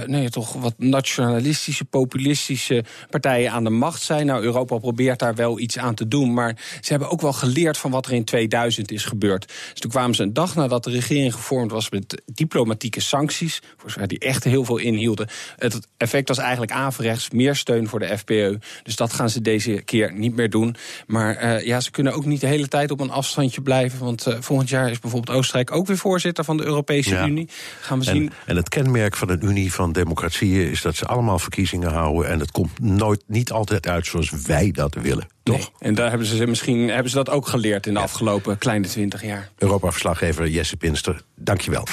nee, toch wat nationalistische, populistische partijen aan de macht zijn. Nou, Europa probeert daar wel iets aan te doen. Maar ze hebben ook wel geleerd van wat er in 2000 is gebeurd. Dus toen kwamen ze een dag nadat de regering gevormd was... met diplomatieke sancties, voor zover die echt heel veel inhielden. Het effect was eigenlijk averechts, meer steun voor de FPE. Dus dat gaan ze deze keer niet meer doen. Maar ja, ze kunnen ook niet de hele tijd op een afstand afstandje blijven. Want uh, volgend jaar is bijvoorbeeld Oostenrijk ook weer voorzitter van de Europese Unie. Gaan we zien. En het kenmerk van een Unie van democratieën is dat ze allemaal verkiezingen houden. En het komt nooit niet altijd uit zoals wij dat willen. Toch? Nee. En daar hebben ze misschien hebben ze dat ook geleerd in de afgelopen kleine twintig jaar. Europa-verslaggever Jesse Pinster, dankjewel.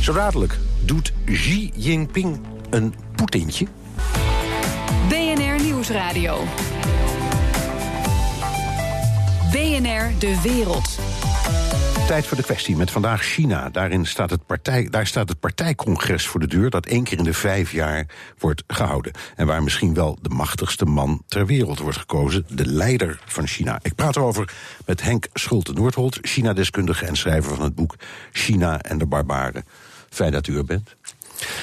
Zo dadelijk doet Xi Jinping een Poetintje. BNR Nieuwsradio. BNR De Wereld. Tijd voor de kwestie met vandaag China. Daarin staat het partij, daar staat het partijcongres voor de deur... dat één keer in de vijf jaar wordt gehouden. En waar misschien wel de machtigste man ter wereld wordt gekozen... de leider van China. Ik praat erover met Henk Schulte-Noordholt... China-deskundige en schrijver van het boek China en de Barbaren. Fijn dat u er bent.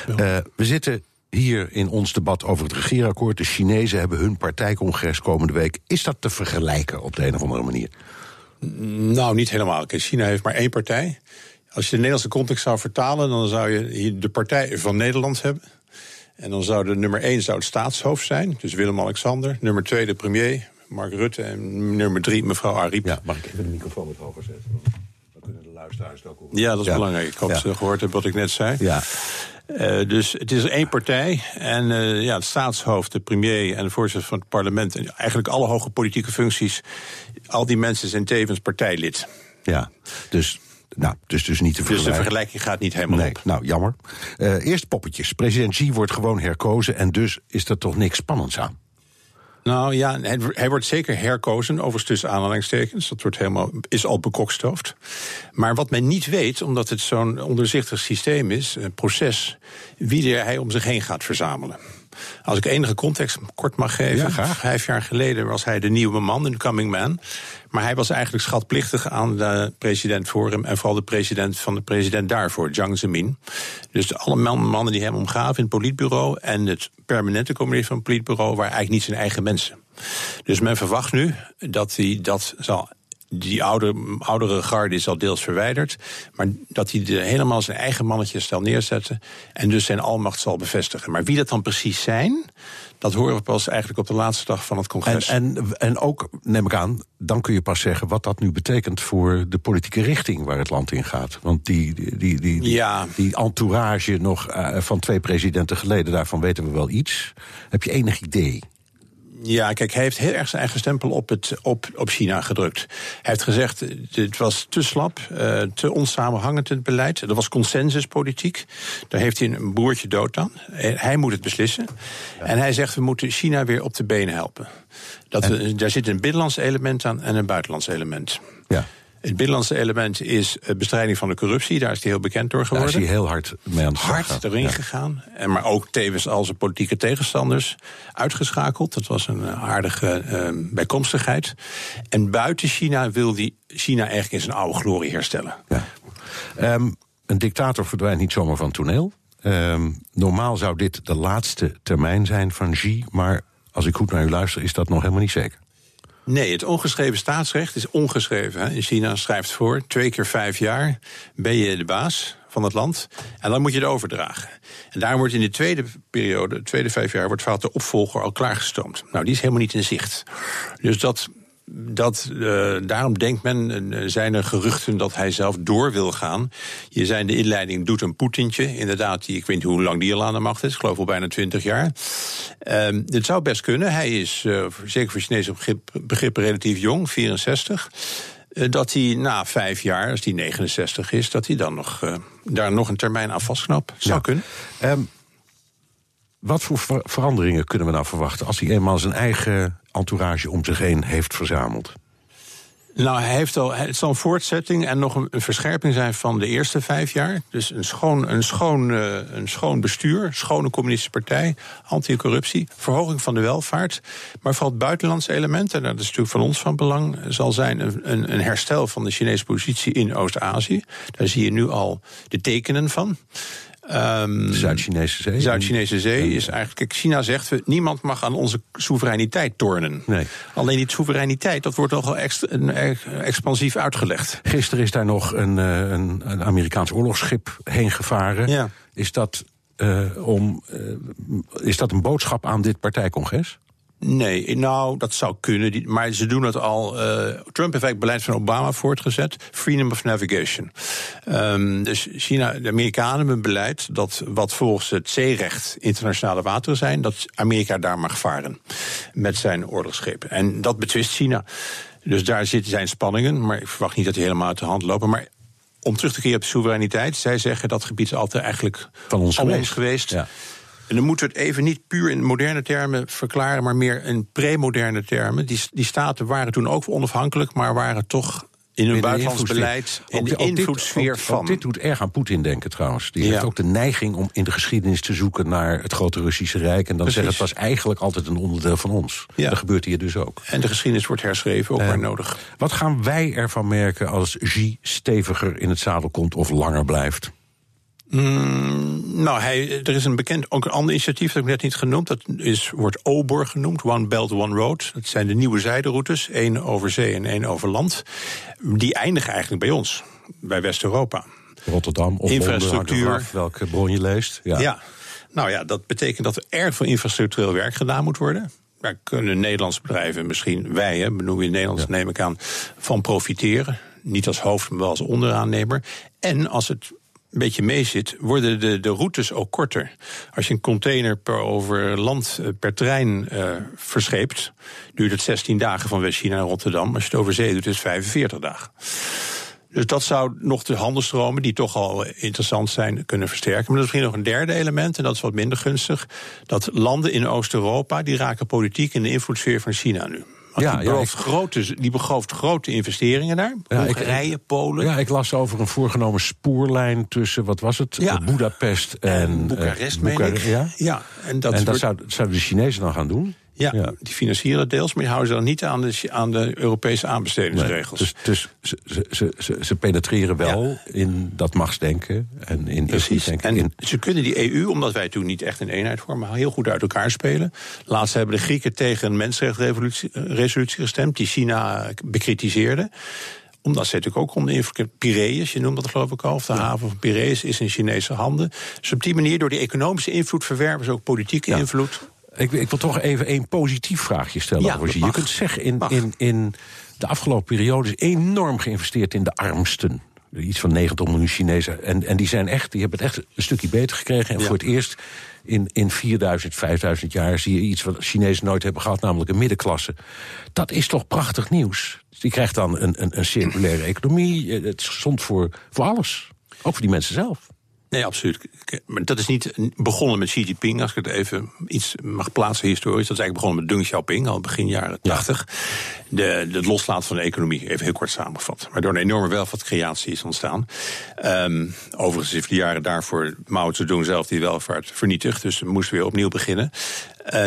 Uh, we zitten hier in ons debat over het regeerakkoord. De Chinezen hebben hun partijcongres komende week. Is dat te vergelijken op de een of andere manier? Nou, niet helemaal. China heeft maar één partij. Als je de Nederlandse context zou vertalen, dan zou je hier de partij van Nederland hebben. En dan zou de nummer één zou het staatshoofd zijn, dus Willem-Alexander. Nummer twee de premier, Mark Rutte. En nummer drie mevrouw Ariep. Ja, mag ik even de microfoon wat hoger zetten? Dan kunnen de luisteraars het ook horen. Ja, dat is belangrijk. Ik hoop dat ze gehoord hebben wat ik net zei. Ja. Uh, dus het is één partij. En uh, ja, het staatshoofd, de premier en de voorzitter van het parlement... en eigenlijk alle hoge politieke functies... al die mensen zijn tevens partijlid. Ja, dus nou, dus, dus niet te vergelijken. Dus de vergelijking gaat niet helemaal nee, op. Nou, jammer. Uh, eerst poppetjes. President Xi wordt gewoon herkozen... en dus is er toch niks spannends aan. Nou ja, hij, wordt zeker herkozen, overigens tussen aanhalingstekens. Dat wordt helemaal, is al bekokstoofd. Maar wat men niet weet, omdat het zo'n onderzichtig systeem is, een proces, wie er hij om zich heen gaat verzamelen. Als ik enige context kort mag geven. Ja, Vijf jaar geleden was hij de nieuwe man, de coming man. Maar hij was eigenlijk schatplichtig aan de president voor hem... en vooral de president van de president daarvoor, Jiang Zemin. Dus alle mannen die hem omgaven in het politbureau... en het permanente comité van het politbureau... waren eigenlijk niet zijn eigen mensen. Dus men verwacht nu dat hij dat zal die oude, oudere garde is al deels verwijderd. Maar dat hij de, helemaal zijn eigen mannetjes zal neerzetten. En dus zijn almacht zal bevestigen. Maar wie dat dan precies zijn. Dat horen we pas eigenlijk op de laatste dag van het congres. En, en, en ook, neem ik aan, dan kun je pas zeggen wat dat nu betekent voor de politieke richting waar het land in gaat. Want die, die, die, die, ja. die entourage nog uh, van twee presidenten geleden, daarvan weten we wel iets. Heb je enig idee? Ja, kijk, hij heeft heel erg zijn eigen stempel op, het, op, op China gedrukt. Hij heeft gezegd, het was te slap, uh, te onsamenhangend het beleid. Er was consensuspolitiek. Daar heeft hij een broertje dood aan. Hij moet het beslissen. En hij zegt, we moeten China weer op de benen helpen. Dat we, daar zit een binnenlands element aan en een buitenlands element. Ja. Het binnenlandse element is bestrijding van de corruptie. Daar is hij heel bekend door geworden. Daar is hij heel hard mee aan het Hard erin gegaan. En maar ook tevens al zijn politieke tegenstanders uitgeschakeld. Dat was een eh, aardige uh, bijkomstigheid. En buiten China wil hij China eigenlijk in zijn oude glorie herstellen. Ja. Um, een dictator verdwijnt niet zomaar van toneel. Um, normaal zou dit de laatste termijn zijn van Xi. Maar als ik goed naar u luister, is dat nog helemaal niet zeker. Nee, het ongeschreven staatsrecht is ongeschreven. Hè. In China schrijft voor, twee keer vijf jaar ben je de baas van het land. En dan moet je het overdragen. En daarom wordt in de tweede periode, de tweede vijf jaar, wordt vaak de opvolger al klaargestoomd. Nou, die is helemaal niet in zicht. Dus dat dat, uh, daarom denkt men, uh, zijn er geruchten dat hij zelf door wil gaan. Je zei de inleiding doet een Poetintje. Inderdaad, die, ik weet niet hoe lang die al aan de macht is. Ik geloof al bijna twintig jaar. Uh, dit zou best kunnen. Hij is, uh, zeker voor Chinese begrip, relatief jong, 64. dat hij na vijf jaar, als hij 69 is... dat hij dan nog, daar nog een termijn aan vastknapt. Zou ja. kunnen. Um, wat voor veranderingen kunnen we nou verwachten... als hij eenmaal zijn eigen entourage om zich heen heeft verzameld? Nou, hij heeft al, het zal een voortzetting en nog een, verscherping zijn van de eerste vijf jaar. Dus een schoon, een schoon, uh, een schoon bestuur, schone communistische partij, anti-corruptie, verhoging van de welvaart. Maar vooral het buitenlandse element, en dat is natuurlijk van ons van belang, zal zijn een, een herstel van de Chinese positie in Oost-Azië. Daar zie je nu al de tekenen van. Um, Zuid-Chinese Zee. Zuid-Chinese Zee is eigenlijk. China zegt: niemand mag aan onze soevereiniteit tornen. Nee. Alleen die soevereiniteit, dat wordt nogal ex, expansief uitgelegd. Gisteren is daar nog een, een, een Amerikaans oorlogsschip heen gevaren. Ja. Is, dat, uh, om, uh, is dat een boodschap aan dit partijcongres? Nee, nou, dat zou kunnen. Maar ze doen het al. Uh, Trump heeft eigenlijk beleid van Obama voortgezet: freedom of navigation. Um, dus China, de Amerikanen hebben een beleid dat wat volgens het zeerecht internationale wateren zijn, dat Amerika daar mag varen met zijn oorlogsschepen. En dat betwist China. Dus daar zitten zijn spanningen, maar ik verwacht niet dat die helemaal uit de hand lopen. Maar om terug te keren op soevereiniteit, zij zeggen dat gebied is altijd eigenlijk van ons geweest. Ons geweest. Ja. En dan moeten we het even niet puur in moderne termen verklaren, maar meer in pre-moderne termen. Die, die staten waren toen ook onafhankelijk, maar waren toch in hun buitenlands beleid in de invloedssfeer van. Ook dit doet erg aan Poetin denken trouwens. Die Ja. heeft ook de neiging om in de geschiedenis te zoeken naar het grote Russische Rijk. En dan zeggen het was eigenlijk altijd een onderdeel van ons. Ja. Dat gebeurt hier dus ook. En de geschiedenis wordt herschreven, ook Eh, waar nodig. Wat gaan wij ervan merken als Xi steviger in het zadel komt of langer blijft? Mm, nou, hij, er is een bekend, ook een ander initiatief, dat ik net niet genoemd. Dat is, wordt OBOR genoemd, One Belt, One Road. Dat zijn de nieuwe zijderoutes, één over zee en één over land. Die eindigen eigenlijk bij ons, bij West-Europa. Rotterdam of Infrastructuur. Londen, welke bron je leest. Ja. Ja. nou ja, dat betekent dat er erg veel infrastructureel werk gedaan moet worden. Daar kunnen Nederlandse bedrijven, misschien wij, hè, benoemen in Nederlands, Ja. neem ik aan, van profiteren. Niet als hoofd, maar wel als onderaannemer. En als het een beetje meezit, worden de, de routes ook korter. Als je een container per over land eh, per trein eh, verscheept, duurt het 16 dagen van West-China naar Rotterdam. Als je het over zee doet, is het 45 dagen. Dus dat zou nog de handelstromen, die toch al interessant zijn, kunnen versterken. Maar er is misschien nog een derde element, en dat is wat minder gunstig. Dat landen in Oost-Europa, die raken politiek in de invloedssfeer van China nu. Ja, belooft grote, die belooft grote investeringen daar. Ja, ik- Polen. Ja, ik las over een voorgenomen spoorlijn tussen, wat was het? Ja. Boedapest en... en Boekarest, eh, meen ik. Ja? ja, en dat, en dat wordt- zou- zouden de Chinezen dan gaan doen? Ja, ja. die financieren het deels, maar die houden ze dan niet aan de, aan de Europese aanbestedingsregels. Dus, dus ze, ze, ze, penetreren wel in dat machtsdenken en in Precies. En in, ze kunnen die EU, omdat wij toen niet echt een eenheid vormen, heel goed uit elkaar spelen. Laatst hebben de Grieken tegen een mensenrechtenresolutie gestemd, die China bekritiseerde omdat ze natuurlijk ook onder invloed. Piraeus, je noemt dat geloof ik al, of de haven van Piraeus is in Chinese handen. Dus op die manier, door die economische invloed, verwerven ze ook politieke invloed. Ik, ik wil toch even een positief vraagje stellen Ja, over. Je kunt zeggen, in, in, in de afgelopen periode is enorm geïnvesteerd in de armsten. Iets van 90 miljoen Chinezen. En, en die, zijn echt, die hebben het echt een stukje beter gekregen. En Ja. voor het eerst in, in 4000, 5000 jaar zie je iets wat Chinezen nooit hebben gehad, namelijk een middenklasse. Dat is toch prachtig nieuws? Dus die krijgt dan een, een, een circulaire economie. Eh, Het is gezond voor, voor alles. Ook voor die mensen zelf. Nee, absoluut. Maar dat is niet begonnen met Xi Jinping, als ik het even iets mag plaatsen historisch. Dat is eigenlijk begonnen met Deng Xiaoping, al begin jaren 80. De, het loslaten van de economie, even heel kort samengevat. Waardoor een enorme welvaartcreatie is ontstaan. Ehm, overigens heeft de jaren daarvoor Mao Zedong zelf die welvaart vernietigd. Dus we moesten weer opnieuw beginnen.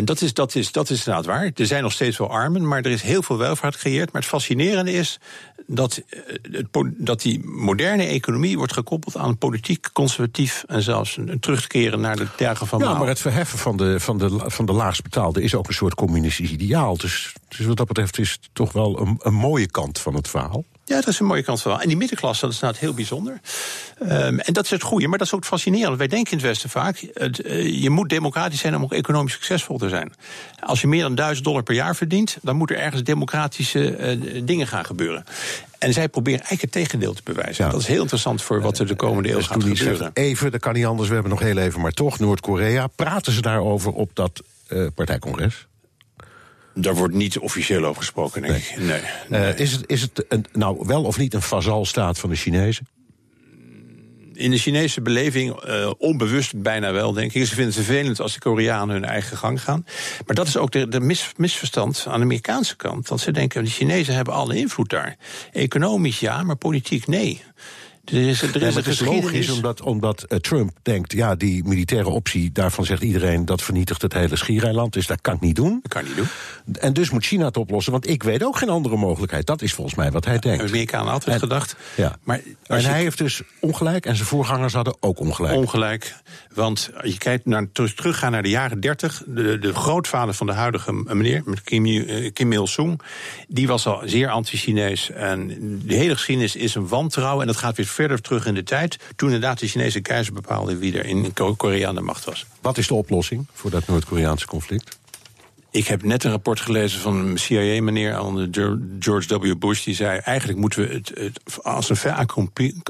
Dat, is, dat, is, dat is inderdaad waar. Er zijn nog steeds wel armen, maar er is heel veel welvaart gecreëerd. Maar het fascinerende is dat, eh, het, dat die moderne economie wordt gekoppeld aan politiek, conservatief en zelfs een, een terugkeren naar de dagen van Ja, maar het verheffen van de, van de, van de laagst betaalde is ook een soort communistisch ideaal. Dus, dus wat dat betreft is het toch wel een, een mooie kant van het verhaal. Ja, dat is een mooie kant van wel. En die middenklasse, dat is inderdaad heel bijzonder. Ehm, en dat is het goede, maar dat is ook fascinerend. Wij denken in het Westen vaak, het, eh, je moet democratisch zijn om ook economisch succesvol te zijn. Als je meer dan 1000 dollar per jaar verdient, dan moeten er ergens democratische eh, dingen gaan gebeuren. En zij proberen eigenlijk het tegendeel te bewijzen. Ja. Dat is heel interessant voor wat er de komende eeuw Dus gaat gebeuren. zegt, even, dat kan niet anders, we hebben nog heel even, maar toch, Noord-Korea. Praten ze daarover op dat eh, partijcongres? Daar wordt niet officieel over gesproken, denk ik. Nee. nee. Eh, is het, is het een, nou wel of niet een vazalstaat van de Chinezen? in de Chinese beleving, uh, onbewust bijna wel, denk ik. Ze vinden het vervelend als de Koreanen hun eigen gang gaan. Maar dat is ook de, de mis, misverstand aan de Amerikaanse kant. Want ze denken, de Chinezen hebben alle invloed daar. Economisch ja, maar politiek nee. Er is, er is, het is logisch omdat, omdat uh, Trump denkt... ja, die militaire optie, daarvan zegt iedereen... dat vernietigt het hele schiereiland, dus dat kan ik niet doen. Dat kan niet doen. En dus moet China het oplossen, want ik weet ook geen andere mogelijkheid. Dat is volgens mij wat hij denkt. De Amerikanen altijd en, gedacht. Ja. Maar en hij heeft dus ongelijk en zijn voorgangers hadden ook ongelijk. Ongelijk, want je kijkt naar, teruggaan naar de jaren 30... De, de grootvader van de huidige meneer, Kim, uh, Kim Il-sung... die was al zeer anti-Chinees. En de hele geschiedenis is een wantrouwen en dat gaat weer verder terug in de tijd... toen inderdaad de Chinese keizer bepaalde wie er in Korea aan de macht was. Wat is de oplossing voor dat Noord-Koreaanse conflict? Ik heb net een rapport gelezen van een CIA-meneer George W. Bush. Die zei: eigenlijk moeten we het, het als een fait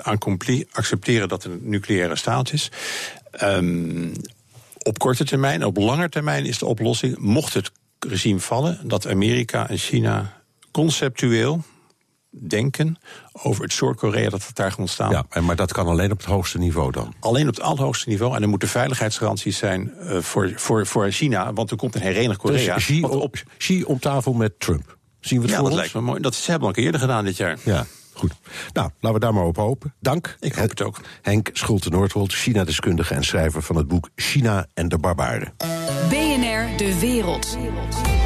accompli accepteren dat er een nucleaire staat is. Um, op korte termijn, op lange termijn is de oplossing, mocht het regime vallen, dat Amerika en China conceptueel denken over het soort Korea dat het daar gaat ontstaan. Ja, maar dat kan alleen op het hoogste niveau dan? Alleen op het allerhoogste niveau. En er moeten veiligheidsgaranties zijn uh, voor, voor, voor China, want er komt een herenigd Korea. Dus Xi, op, Xi om tafel met Trump. Zien we het ja, dat ons? lijkt me mooi. Dat hebben we al een keer eerder gedaan dit jaar. Ja. Goed. Nou, laten we daar maar op hopen. Dank. Ik hoop het ook. Henk Schulte-Noordholt, China-deskundige en schrijver van het boek China en de Barbaren. BNR De Wereld.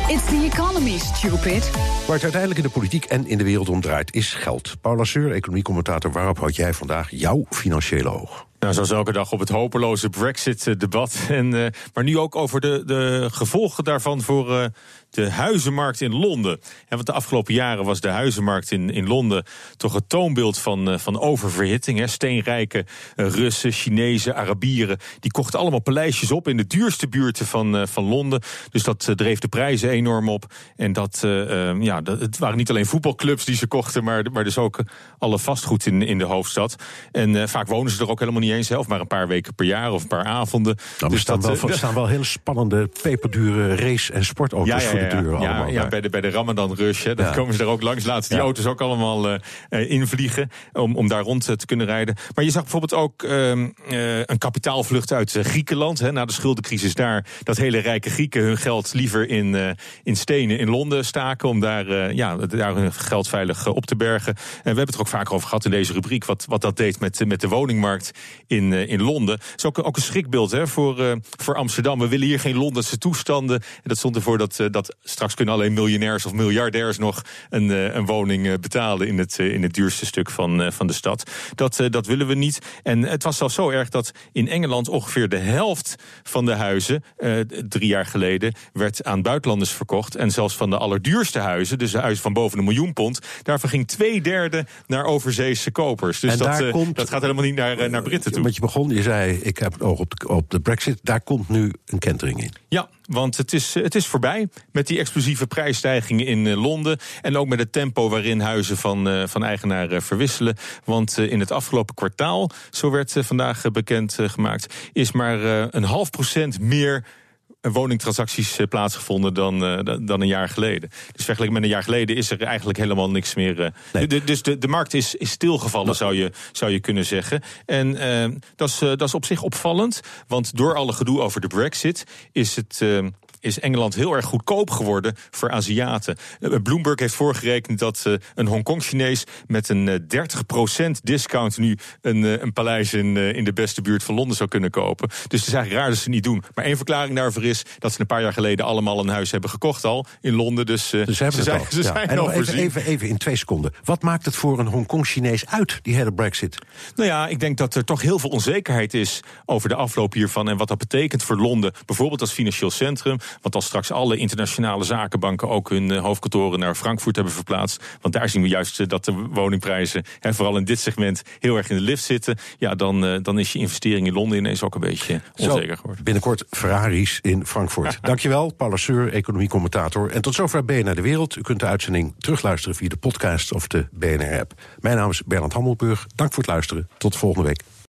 It's the economy, stupid. Waar het uiteindelijk in de politiek en in de wereld om draait, is geld. Paula Seur, economiecommentator, waarop houd jij vandaag jouw financiële oog? Nou, zoals elke dag op het hopeloze Brexit-debat. En, uh, maar nu ook over de, de gevolgen daarvan voor uh, de huizenmarkt in Londen. En want de afgelopen jaren was de huizenmarkt in, in Londen toch het toonbeeld van, uh, van oververhitting. Hè. Steenrijke Russen, Chinezen, Arabieren. Die kochten allemaal paleisjes op in de duurste buurten van, van Londen. Dus dat dreef de prijzen enorm op. En dat, ja, dat, het waren niet alleen voetbalclubs die ze kochten, maar, maar dus ook alle vastgoed in, in de hoofdstad. En vaak wonen ze er ook helemaal niet eens zelf, maar een paar weken per jaar of een paar avonden. Nou, dus er staan, dat, wel, staan wel hele spannende, peperdure race- en sportauto's ja, Ja, allemaal ja bij, de, bij de Ramadan Rush, hè, dan komen ze er ook langs. Laten die auto's ook allemaal uh, invliegen om, om daar rond te kunnen rijden. Maar je zag bijvoorbeeld ook uh, een kapitaalvlucht uit Griekenland. Hè, na de schuldencrisis daar, dat hele rijke Grieken hun geld liever in, in stenen in Londen staken. Om daar, ja, daar hun geld veilig op te bergen. En we hebben het er ook vaker over gehad in deze rubriek. Wat, wat dat deed met, met de woningmarkt in, in Londen. Dat is ook, ook een schrikbeeld hè, voor, voor Amsterdam. We willen hier geen Londense toestanden. En dat stond ervoor dat, dat straks kunnen alleen miljonairs of miljardairs nog een, uh, een woning betalen in het, in het duurste stuk van, van de stad. Dat, dat willen we niet. En het was zelfs zo erg dat in Engeland ongeveer de helft van de huizen drie jaar geleden werd aan buitenlanders verkocht. En zelfs van de allerduurste huizen, dus de huizen van boven een miljoen pond, daarvan ging twee derde naar overzeese kopers. Dus dat, komt, dat gaat helemaal niet naar, naar Britten toe. Met je begon, je zei, ik heb het oog op de, op de brexit. Daar komt nu een kentering in. Ja, want het is, het is voorbij met die explosieve prijsstijgingen in Londen. En ook met het tempo waarin huizen van, van eigenaar verwisselen. Want in het afgelopen kwartaal, zo werd vandaag bekend gemaakt, is maar een half procent meer woningtransacties plaatsgevonden dan, dan een jaar geleden. Dus vergeleken met een jaar geleden is er eigenlijk helemaal niks meer. Nee. De, dus de, de markt is, is stilgevallen, zou, je, zou je kunnen zeggen. En uh, dat, is, dat is op zich opvallend, want door alle gedoe over de Brexit is het. Uh, is Engeland heel erg goedkoop geworden voor Aziaten. Bloomberg heeft voorgerekend dat uh, een Hongkong-Chinees met een uh, 30% discount nu een, een paleis in, in de beste buurt van Londen zou kunnen kopen. Dus het is eigenlijk raar dat ze het niet doen. Maar één verklaring daarvoor is dat ze een paar jaar geleden allemaal een huis hebben gekocht al in Londen. Dus, dus ze, ze zijn, al. Ze ja. zijn en al even, even, even in twee seconden. Wat maakt het voor een Hongkong-Chinees uit, die hele Brexit? Nou ja, ik denk dat er toch heel veel onzekerheid is over de afloop hiervan en wat dat betekent voor Londen. Bijvoorbeeld als financieel centrum. Want als straks alle internationale zakenbanken ook hun uh, hoofdkantoren naar Frankfurt hebben verplaatst. Want daar zien we juist uh, dat de woningprijzen, hè, vooral in dit segment, heel erg in de lift zitten. Ja, dan, uh, dan is je investering in Londen ineens ook een beetje onzeker geworden. Binnenkort Ferraris in Frankfurt. [LAUGHS] Dankjewel, Paula Seur, economiecommentator. En tot zover BNR De Wereld. U kunt de uitzending terugluisteren via de podcast of de BNR-app. Mijn naam is Bernard Hammelburg. Dank voor het luisteren. Tot volgende week.